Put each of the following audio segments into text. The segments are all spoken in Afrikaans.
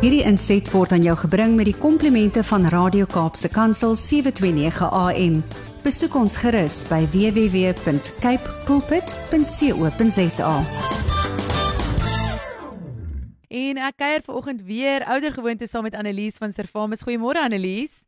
Hierdie inset word aan jou gebring met die komplimente van Radio Kaapse Kansel 729 AM. Besoek ons gerus by www.cape pulpit.co.za. En ek kuier vanoggend weer ouer gewoonte saam met Annelies van Servamus. Goeiemôre Annelies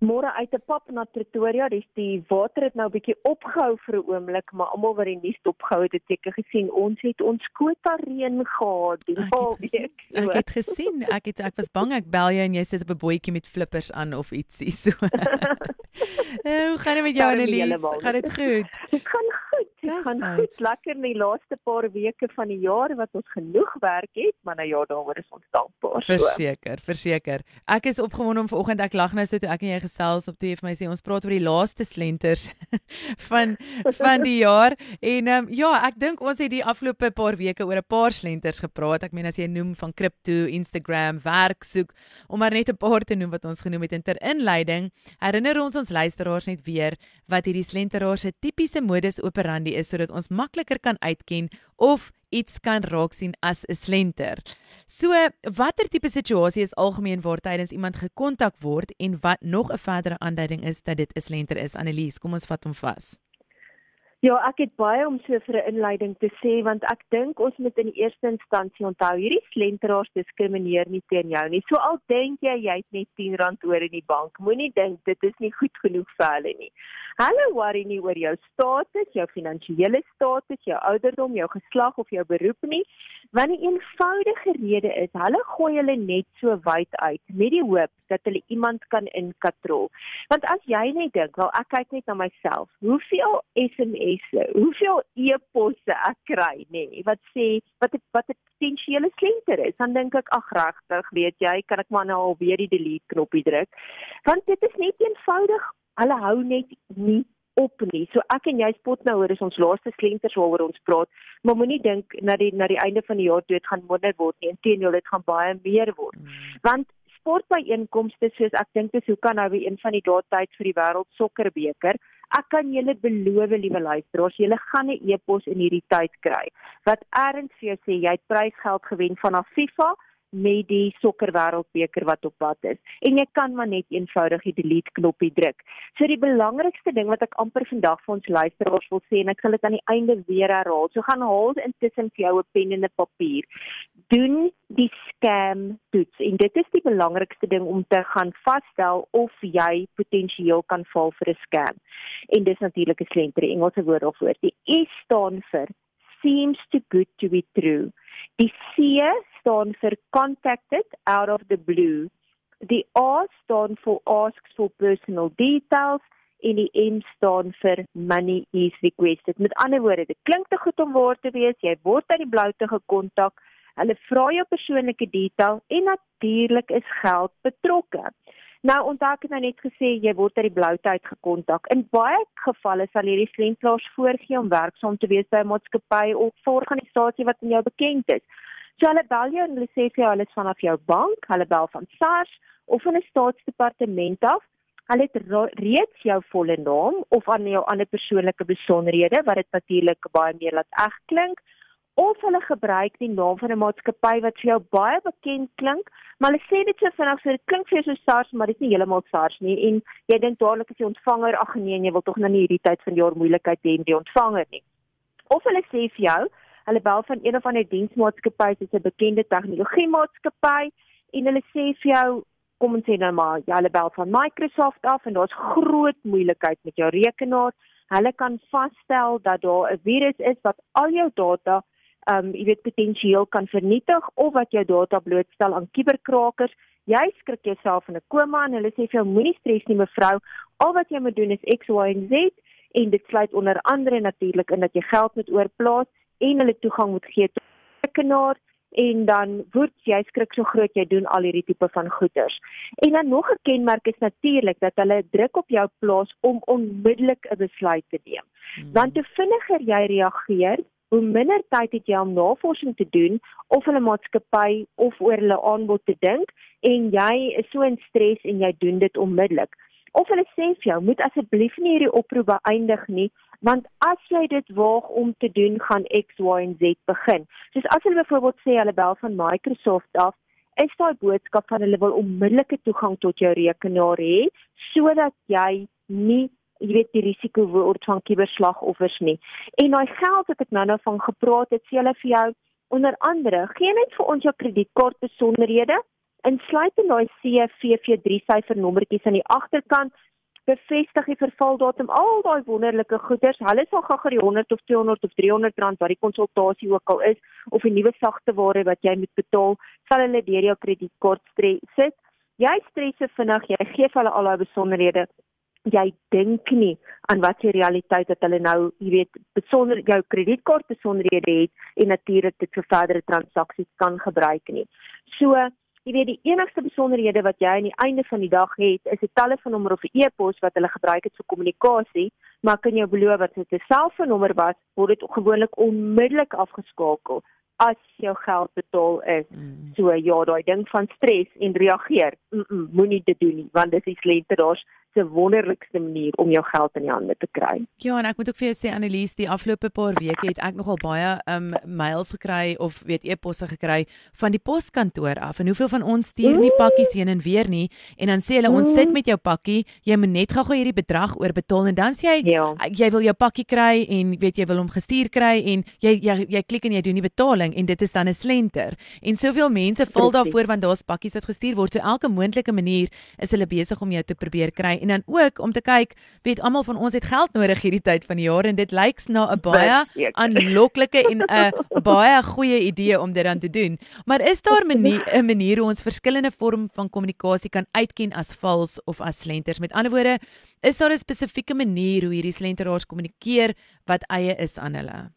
môre uit 'n pap na Pretoria. Dis die water het nou 'n bietjie opgehou vir 'n oomblik, maar almal wat die nuus opgehou het, het seker gesien ons het ons kwota reën gehad die naweek. Ek het gesien, ek het ek was bang ek bel jou en jy sit op 'n bootjie met flippers aan of ietsie so. Eh, hoe gaan dit met jou Annelies? Gaan dit goed? Dit gaan goed. Dit gaan goed. Lekker in die laaste paar weke van die jaar wat ons genoeg werk het, maar nou ja, daaroor is ons dankbaar. Verseker, verseker. Ek is opgewonde om vanoggend ek lag nou so toe ek en jy gesels op toe vir my sê ons praat oor die laaste slenters van van die jaar en um, ja, ek dink ons het die afgelope paar weke oor 'n paar slenters gepraat. Ek meen as jy noem van kripto, Instagram, werk soek, om maar net 'n paar te noem wat ons genoem het in ter inleiding, herinner ons ons luisteraars net weer wat hierdie slenteraars se tipiese modus operandi is sodat ons makliker kan uitken of iets kan raak sien as 'n slenter. So, watter tipe situasie is algemeen waar tydens iemand gekontak word en wat nog 'n verdere aanduiding is dat dit 'n slenter is? Annelies, kom ons vat hom vas. Ja, ek het baie om so vir 'n inleiding te sê want ek dink ons moet in die eerste instansie onthou hierdie slenteraars diskrimineer nie teen jou nie. So al dink jy jy het net R10 oor in die bank, moenie dink dit is nie goed genoeg vir hulle nie. Hulle worry nie oor jou status, jou finansiële status, jou ouderdom, jou geslag of jou beroep nie, want die eenvoudige rede is hulle gooi hulle net so wyd uit met die hoop dat hulle iemand kan inkatrol. Want as jy net dink, wel ek kyk net na myself, hoeveel SMS SMS'e, hoeveel e-posse ek kry, nê, nee, wat sê wat het, wat 'n potensiële slenter is, dan dink ek ag regtig, weet jy, kan ek maar nou al weer die delete knoppie druk. Want dit is net eenvoudig, hulle hou net nie op nie. So ek en jy spot nou oor is ons laaste slenters waaroor ons praat, maar moenie dink na die na die einde van die jaar dit gaan minder word nie. Inteendeel, dit gaan baie meer word. Hmm. Want sportbyeenkomste soos ek dink dis hoe kan nou weer een van die dae tyd vir die wêreld sokkerbeker Ek kan julle beloof, liewe luisteraars, julle gaan 'n e-pos in hierdie tyd kry wat erns vir jou sê jy het prysgeld gewen vanaf FIFA met die sokkerwêreldbeker wat op pad is en jy kan maar net eenvoudig die delete knoppie druk. So die belangrikste ding wat ek amper vandag vir ons luisteraars wil sê en ek sal dit aan die einde weer herhaal. So gaan haal intussen vir jou 'n pen en 'n papier. Doen die scam toets en dit is die belangrikste ding om te gaan vasstel of jy potensieel kan val vir 'n scam. En dis natuurlik 'n slenter Engelse woord daarvoor. Die S staan vir seems too good to be true. Die C staan vir contacted out of the blue. Die A staan vir asks for personal details en die M staan vir money is requested. Met ander woorde, dit klink te goed om waar te wees. Jy word uit die bloute gekontak. Hulle vra jou persoonlike detail en natuurlik is geld betrokke. Nou onthou ek het nou net gesê jy word uit die blou tyd gekontak. In baie gevalle sal hierdie slentlaars voorgee om werksaam te wees by 'n maatskappy of 'n organisasie wat aan jou bekend is. So hulle bel jou en hulle sê vir jou hulle is vanaf jou bank, hulle bel van SARS of van 'n staatsdepartement af. Hulle het reeds jou volle naam of aan jou ander persoonlike besonderhede wat dit natuurlik baie meer laat eg klink of hulle gebruik die naam van 'n maatskappy wat vir jou baie bekend klink, maar hulle sê dit so vinnig so dit klink vir jou so SARS, maar dit is nie heeltemal SARS nie en jy dink dadelik as jy ontvanger ag nee jy wil tog nou nie hierdie tyd van die jaar moeilikheid hê met die ontvanger nie. Of hulle sê vir jou, hulle bel van een of ander diensmaatskappy, dit is 'n bekende tegnologie maatskappy en hulle sê vir jou kom ons sê nou maar, ja, hulle bel van Microsoft af en daar's groot moeilikheid met jou rekenaar. Hulle kan vasstel dat daar 'n virus is wat al jou data um jy weet potensieel kan vernietig of wat jou data blootstel aan kuberkrakers. Jy skrik jouself in 'n koma en hulle sê vir jou moenie stres nie mevrou. Al wat jy moet doen is X Y en Z en dit sluit onder andere natuurlik in dat jy geld moet oorplaas en hulle toegang moet gee tot rekenaar en dan word jy skrik so groot jy doen al hierdie tipe van goeders. En dan nog 'n kenmerk is natuurlik dat hulle druk op jou plaas om onmiddellik 'n besluit te neem. Hmm. Want te vinniger jy reageer, hoe minder tyd het jy om navorsing te doen of hulle maatskappy of oor hulle aanbod te dink en jy is so in stres en jy doen dit onmiddellik. Of hulle sê vir jou, moet asseblief nie hierdie oproep beëindig nie, want as jy dit waag om te doen, gaan X, Y en Z begin. Soos as hulle byvoorbeeld sê hulle bel van Microsoft af is daai boodskap van hulle wil onmiddellike toegang tot jou rekenaar hê sodat jy nie jy weet die risiko word van kuberslagoffers nie. En daai geld wat ek nou-nou van gepraat het, sê hulle vir jou onder andere, gee net vir ons jou kredietkaart besonderhede, insluitend daai CVV3 syfernommertjies aan die agterkant bevestig die vervaldatum al daai wonderlike goeders. Hulle sal gou-gou die 100 of 200 of 300 rand wat die konsultasie ook al is of 'n nuwe sagte ware wat jy moet betaal, sal hulle deur jou kredietkaart sit. Jy stres se vinnig, jy gee hulle al daai besonderhede. Jy dink nie aan wat se realiteit dat hulle nou, jy weet, besonder jou kredietkaart besonderhede het en natuurlik dit vir verdere transaksies kan gebruik nie. So Jy weet die enigste besonderhede wat jy aan die einde van die dag het, is 'n telefoonnommer of 'n e-pos wat hulle gebruik het vir kommunikasie, maar kan jou beloof dat dit 'n selfoonnommer was, word dit gewoonlik onmiddellik afgeskakel as jou geld betaal is. Mm. So ja, daai ding van stres en reageer, mm -mm, moenie dit doen nie, want dit is slenteraars se wonderlikste manier om jou geld in die hande te kry. Ja, en ek moet ook vir jou sê Annelies, die afgelope paar weke het ek nogal baie um mails gekry of weet e-posse gekry van die poskantoor af. En hoeveel van ons stuur nie pakkies heen en weer nie en dan sê hulle ons sit met jou pakkie, jy moet net gou-gou hierdie bedrag oorbetaal en dan sê jy ja. jy wil jou pakkie kry en weet jy wil hom gestuur kry en jy jy jy klik en jy doen die betaling en dit is dan 'n slenter. En soveel mense val daarvoor want daar's pakkies wat gestuur word. So elke moontlike manier is hulle besig om jou te probeer kry en dan ook om te kyk, weet almal van ons het geld nodig hierdie tyd van die jaar en dit lyk na 'n baie aanloklike en 'n baie goeie idee om dit dan te doen. Maar is daar 'n manier 'n manier hoe ons verskillende vorm van kommunikasie kan uitken as vals of as slenters? Met ander woorde, is daar 'n spesifieke manier hoe hierdie slenteraars kommunikeer wat eie is aan hulle?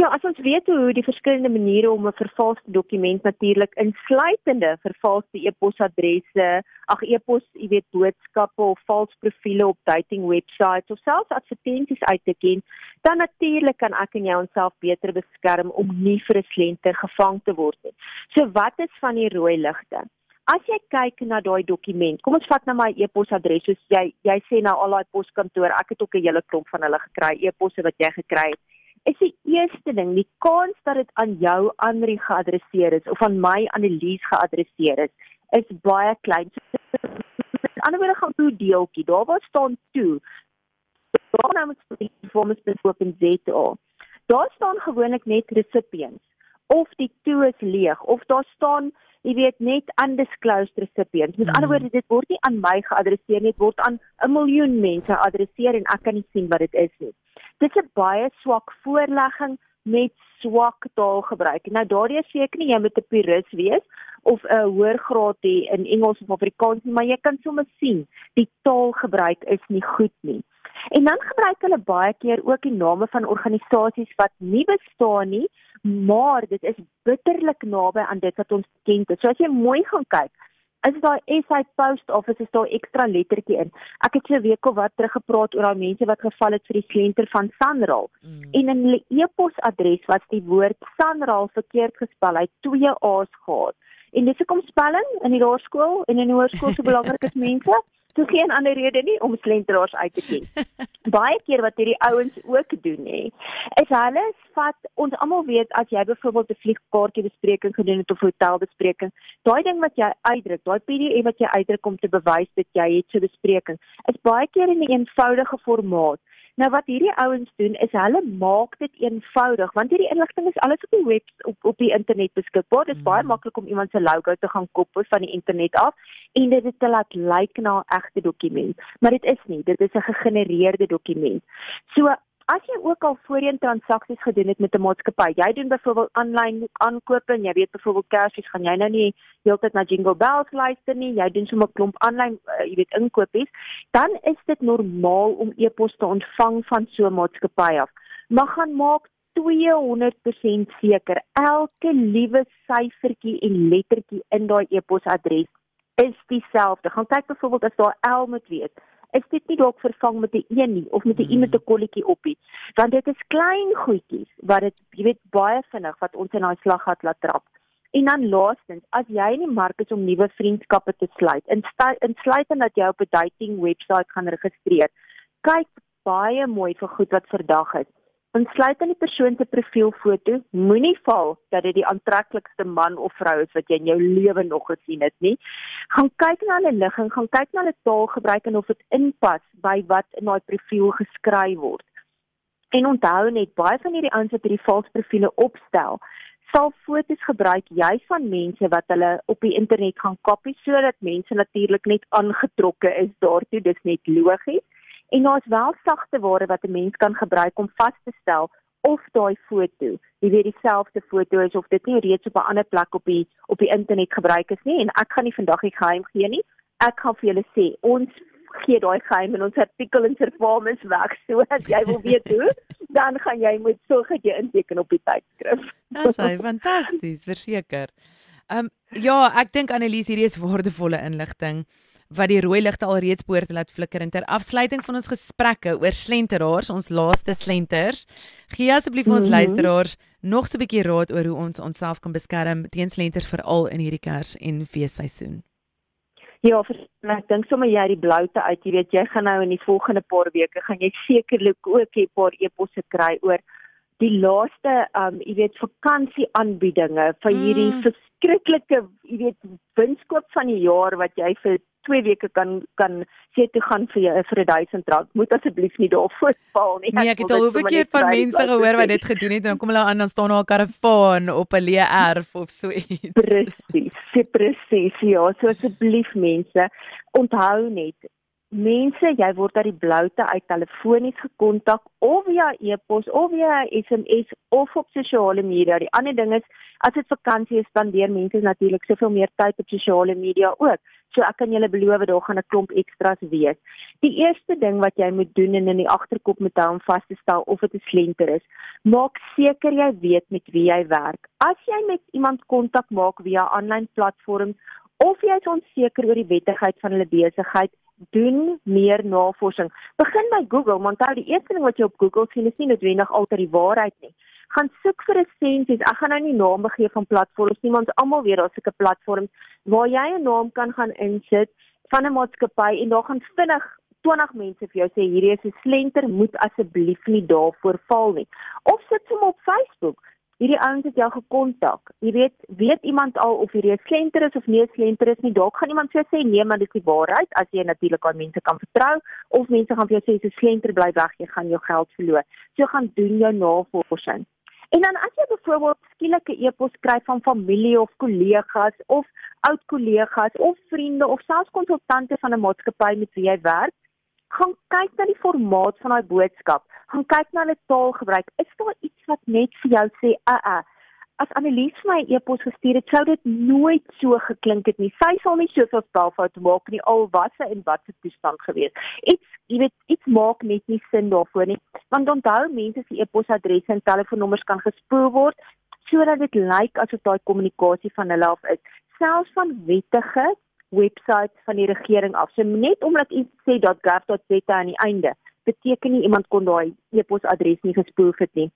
Ja, as ons weet hoe die verskillende maniere om 'n vervalste dokument natuurlik insluitende vervalste e-posadresse, ag e-pos, jy weet boodskappe of vals profile op dating websites of selfs advertensies uit te ken, dan natuurlik kan ek en jy onsself beter beskerm om nie vir 'n slenter gevang te word nie. So wat is van die rooi ligte? As jy kyk na daai dokument, kom ons vat nou my e-posadres, soos jy jy sê nou al daai poskantore, ek het ook 'n hele klomp van hulle gekry, e-posse wat jy gekry het is die eerste ding, die kans dat dit aan jou Andri geadresseer is of aan my Annelies geadresseer is, is baie klein. Met ander woorde gaan toe deeltjie, daar waar staan toe. Daar nou moet die performance besoek in ZA. Daar staan gewoonlik net recipients of die toe is leeg of daar staan jy weet net undisclosed recipients. Met ander hmm. woorde dit word nie aan my geadresseer nie, dit word aan 'n miljoen mense geadresseer en ek kan nie sien wat dit is nie. Dit is 'n baie swak voorlegging met swak taalgebruik. Nou daardie seker nie jy moet 'n purist wees of 'n hoër graad hê in Engels of Afrikaans nie, maar jy kan sommer sien die taalgebruik is nie goed nie. En dan gebruik hulle baie keer ook die name van organisasies wat nie bestaan nie, maar dit is bitterlik naby aan dit wat ons ken. So as jy mooi gaan kyk, is daai SA Post Office is daar ekstra lettertjie in. Ek het so 'n week of wat terug gepraat oor daai mense wat geval het vir die slenter van Sanral. Mm. En in hulle e-posadres was die woord Sanral verkeerd gespel. Hy het twee A's gehad. En dis hoekom spelling in die laerskool en in die hoërskool so belangrik is mense. Toe geen ander rede nie om slenteraars uit te ken. Baie keer wat hierdie ouens ook doen hè, is hulle vat ons almal weet as jy byvoorbeeld 'n vliegkaartjie bespreking gedoen het of hotelbespreking, daai ding wat jy uitdruk, daai PDF wat jy uitdruk om te bewys dat jy het so 'n bespreking, is baie keer in 'n eenvoudige formaat. Nou wat hierdie ouens doen is hulle maak dit eenvoudig want hierdie inligting is alles op die web op op die internet beskikbaar. Dit is mm. baie maklik om iemand se logo te gaan koppel van die internet af en dit te laat lyk na 'n egte dokument. Maar dit is nie, dit is 'n gegenereerde dokument. So As jy ook al voorheen transaksies gedoen het met 'n maatskappy, jy doen byvoorbeeld aanlyn aankope en jy weet byvoorbeeld Kersfees gaan jy nou nie heeltyd na Jingle Bells luister nie, jy doen sommer 'n klomp aanlyn uh, jy weet inkopies, dan is dit normaal om e-pos te ontvang van so 'n maatskappy af. Maar gaan maak 200% seker elke liewe syfertjie en lettertjie in daai e-posadres is dieselfde. Gaan kyk byvoorbeeld as daar L moet wees is dit nie dalk vervang met 'n een nie of met 'n mm. met 'n kolletjie oppie want dit is klein goedjies wat dit jy weet baie vinnig wat ons in daai slaggat laat trap. En dan laastens as jy in die mark is om nuwe vriendskappe te sluit insluitend dat jy op 'n dating webwerf gaan registreer kyk baie mooi vir goed wat verdag is Insluit in die persoon se profielfoto, moenie val dat dit die aantreklikste man of vrou is wat jy in jou lewe nog gesien het nie. Gaan kyk na hulle ligging, gaan kyk na hulle taalgebruik en of dit inpas by wat in daai profiel geskryf word. En onthou net baie van hierdie ouens wat hierdie valse profile opstel, sal foto's gebruik juis van mense wat hulle op die internet gaan kopie sodat mense natuurlik net aangetrokke is daartoe, dis net logies. En daar's wel sagte ware wat 'n mens kan gebruik om vas te stel of daai foto, jy weet dieselfde foto is of dit nie reeds op 'n ander plek op die op die internet gebruik is nie en ek gaan nie vandag die geheim gee nie. Ek gaan vir julle sê, ons gee daai geheim in ons artikel in Servamus weg so as jy wil weet hoe, dan gaan jy moet sorg dat jy inteken op die tydskrif. Dis hy fantasties, verseker. Ehm um, ja, ek dink Annelies hierdie is waardevolle inligting wat die rooi ligte alreeds behoort te laat flikker in ter afsluiting van ons gesprekke oor slenteraars, ons laaste slenters. Gee asseblief ons mm -hmm. luisteraars nog so 'n bietjie raad oor hoe ons onsself kan beskerm teen slenters veral in hierdie Kers en feesseisoen. Ja, ek dink sommer jy die bloute uit, jy weet jy gaan nou in die volgende paar weke gaan jy sekerlik ook 'n paar eposse kry oor die laaste um jy weet vakansie aanbiedinge vir hierdie mm. verskriklike jy weet winskoop van die jaar wat jy vir 2 weke kan kan sê toe gaan vir jou vir 1000 rand. Moet asseblief nie daarvoor val nie. Nee, ek het al hoeveel keer van mense gehoor wat dit gedoen het en dan kom hulle aan dan staan daar 'n karavaan op 'n leë erf of so iets. Presies, presies. Ja, so asseblief mense, onthou net mense, jy word uit die bloute uit telefonies gekontak of via e-pos of via SMS of op sosiale media. Die ander ding is as dit vakansie is, spandeer mense natuurlik soveel meer tyd op sosiale media ook. So ek kan julle beloof daar gaan 'n klomp ekstra's wees. Die eerste ding wat jy moet doen en in die agterkop moet hou om vas te stel of dit 'n slenter is, maak seker jy weet met wie jy werk. As jy met iemand kontak maak via aanlyn platforms of jy is onseker oor die wettigheid van hulle besigheid, doen meer navorsing. Begin by Google, want onthou die eerste ding wat jy op Google sien is nie noodwendig altyd die waarheid nie. Gaan soek vir resensies. Ek gaan nou nie name gee van platforms nie, want almal weet daar's sulke platforms waar jy 'n naam kan gaan insit van 'n maatskappy en daar gaan vinnig 20 mense vir jou sê hierdie is 'n slenter, moet asseblief nie daarvoor val nie. Of sit hom op Facebook hierdie ouens het jou gekontak. Jy weet, weet iemand al of hierdie 'n slenter is of nie 'n slenter is nie. Dalk gaan iemand vir jou sê nee, maar dis die waarheid as jy natuurlik aan mense kan vertrou of mense gaan vir jou sê dis 'n slenter bly weg, jy gaan jou geld verloor. So gaan doen jou navorsing. En dan as jy byvoorbeeld skielike e-pos kry van familie of kollegas of oud kollegas of vriende of selfs konsultante van 'n maatskappy met wie jy werk, gaan kyk na die formaat van daai boodskap gaan kyk na hulle taalgebruik. Is daar iets wat net vir jou sê, "Uh uh, as Annelies my e-pos gestuur het, sou dit nooit so geklink het nie. Sy sal nie soveel spelfoute maak nie al was sy in watter toestand gewees. Iets, jy weet, iets maak net nie sin daarvoor nie. Want onthou mense se e-posadresse en telefoonnommers kan gespoel word sodat dit lyk asof daai kommunikasie van hulle af is. Selfs van wettige websites van die regering af. So net omdat iets sê .gov.za aan die einde, beteken nie iemand kon daai e-posadres nie gespoel het nie.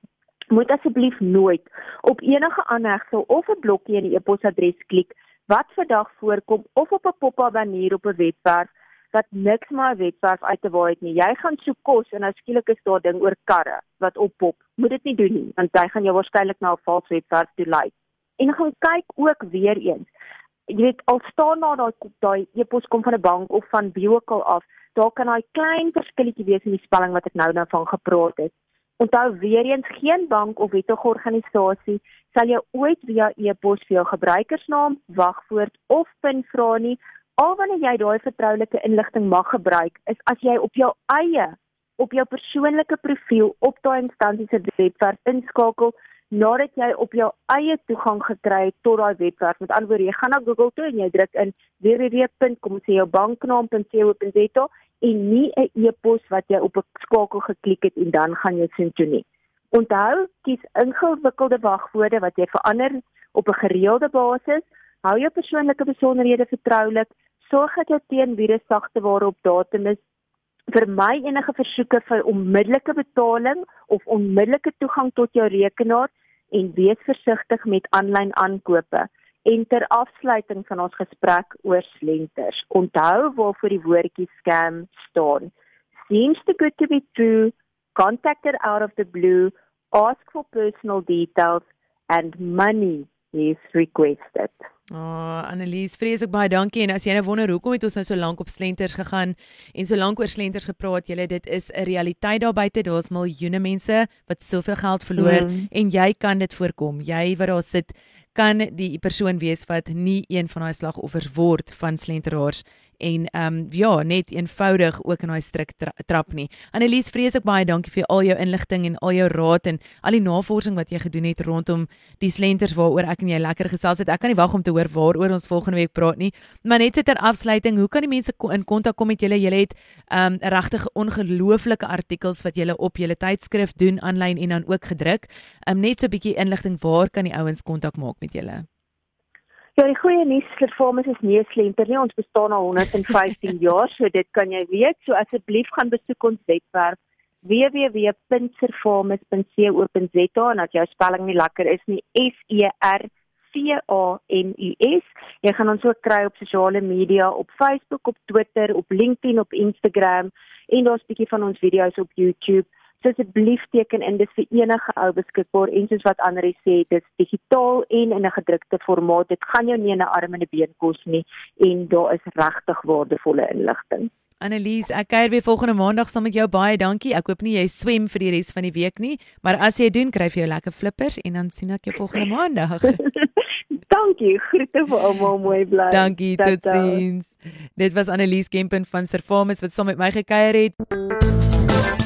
Moet asseblief nooit op enige aanhegsel of 'n blokkie in die e-posadres klik wat vandag voorkom of op 'n pop-up banner op 'n webwerf wat niks maar 'n webwerf uit te waai het nie. Jy gaan soek kos en nou skielik is daar ding oor karre wat oppop. Moet dit nie doen nie want jy gaan jou waarskynlik na 'n vals webwerf toe lei. En gaan kyk ook weer eens. Jy weet al staan daar daai daai e-pos kom van 'n bank of van wie ook al af daar kan daai klein verskilletjie wees in die spelling wat ek nou nou van gepraat het. Onthou weer eens geen bank of wettige organisasie sal jou ooit via e-pos vir jou gebruikersnaam, wagwoord of PIN vra nie. Al wanneer jy daai vertroulike inligting mag gebruik, is as jy op jou eie op jou persoonlike profiel op daai instansie se webwerf inskakel nadat jy op jou eie toegang gekry het tot daai webwerf. Met ander woorde, jy gaan na Google toe en jy druk in www.komsejoubanknaam.co.za en nie 'n e-pos wat jy op 'n skakel geklik het en dan gaan jy sien toe nie. Onthou, kies ingewikkelde wagwoorde wat jy verander op 'n gereelde basis. Hou jou persoonlike besonderhede vertroulik. Sorg dat jou teenvirus sagte ware op datum is. Vermy enige versoeke vir onmiddellike betaling of onmiddellike toegang tot jou rekenaar en wees versigtig met aanlyn aankope. En ter afsluiting van ons gesprek oor slenters, onthou waarvoor die woordjie scam staan. Seems too good to be true, contacted out of the blue ask for personal details and money is requested. Ah, oh, Annelies, vreeslik baie dankie en as jy nou wonder hoekom het ons nou so lank op slenters gegaan en so lank oor slenters gepraat, julle dit is 'n realiteit daar buite. Daar's miljoene mense wat soveel geld verloor mm. en jy kan dit voorkom. Jy wat daar sit kan die persoon wees wat nie een van daai slagoffers word van slenteraars en ehm um, ja, net eenvoudig ook in daai strik tra trap nie. Annelies, vreeslik baie dankie vir al jou inligting en al jou raad en al die navorsing wat jy gedoen het rondom die slenters waaroor ek en jy lekker gesels het. Ek kan nie wag om te hoor waaroor ons volgende week praat nie. Maar net so ter afsluiting, hoe kan die mense in kontak kom met julle? Julle het ehm um, regtig ongelooflike artikels wat julle op julle tydskrif doen aanlyn en dan ook gedruk. Ehm um, net so 'n bietjie inligting, waar kan die ouens kontak maak met julle? Ja, die goeie nuus vir Farmers is nie slenter nie. Ons bestaan al 115 jaar, so dit kan jy weet. So asseblief gaan besoek ons webwerf www.serfarmers.co.za en as jou spelling nie lekker is nie, S E R V A M U S. Jy gaan ons ook kry op sosiale media, op Facebook, op Twitter, op LinkedIn, op Instagram en daar's 'n bietjie van ons video's op YouTube. So asseblief teken in dis vir enige ou beskikbaar en soos wat ander sê dit is digitaal en in 'n gedrukte formaat. Dit gaan jou nie 'n arm en 'n been kos nie en daar is regtig waardevolle inligting. Annelies, ek kuier weer volgende maandag saam met jou. Baie dankie. Ek hoop nie jy swem vir die res van die week nie, maar as jy doen, kry jy jou lekker flippers en dan sien ek jou volgende maandag. dankie. Groete vir almal mooi bly. Dankie. Totsiens. Dit was Annelies Kempen van Servamus wat saam met my gekuier het.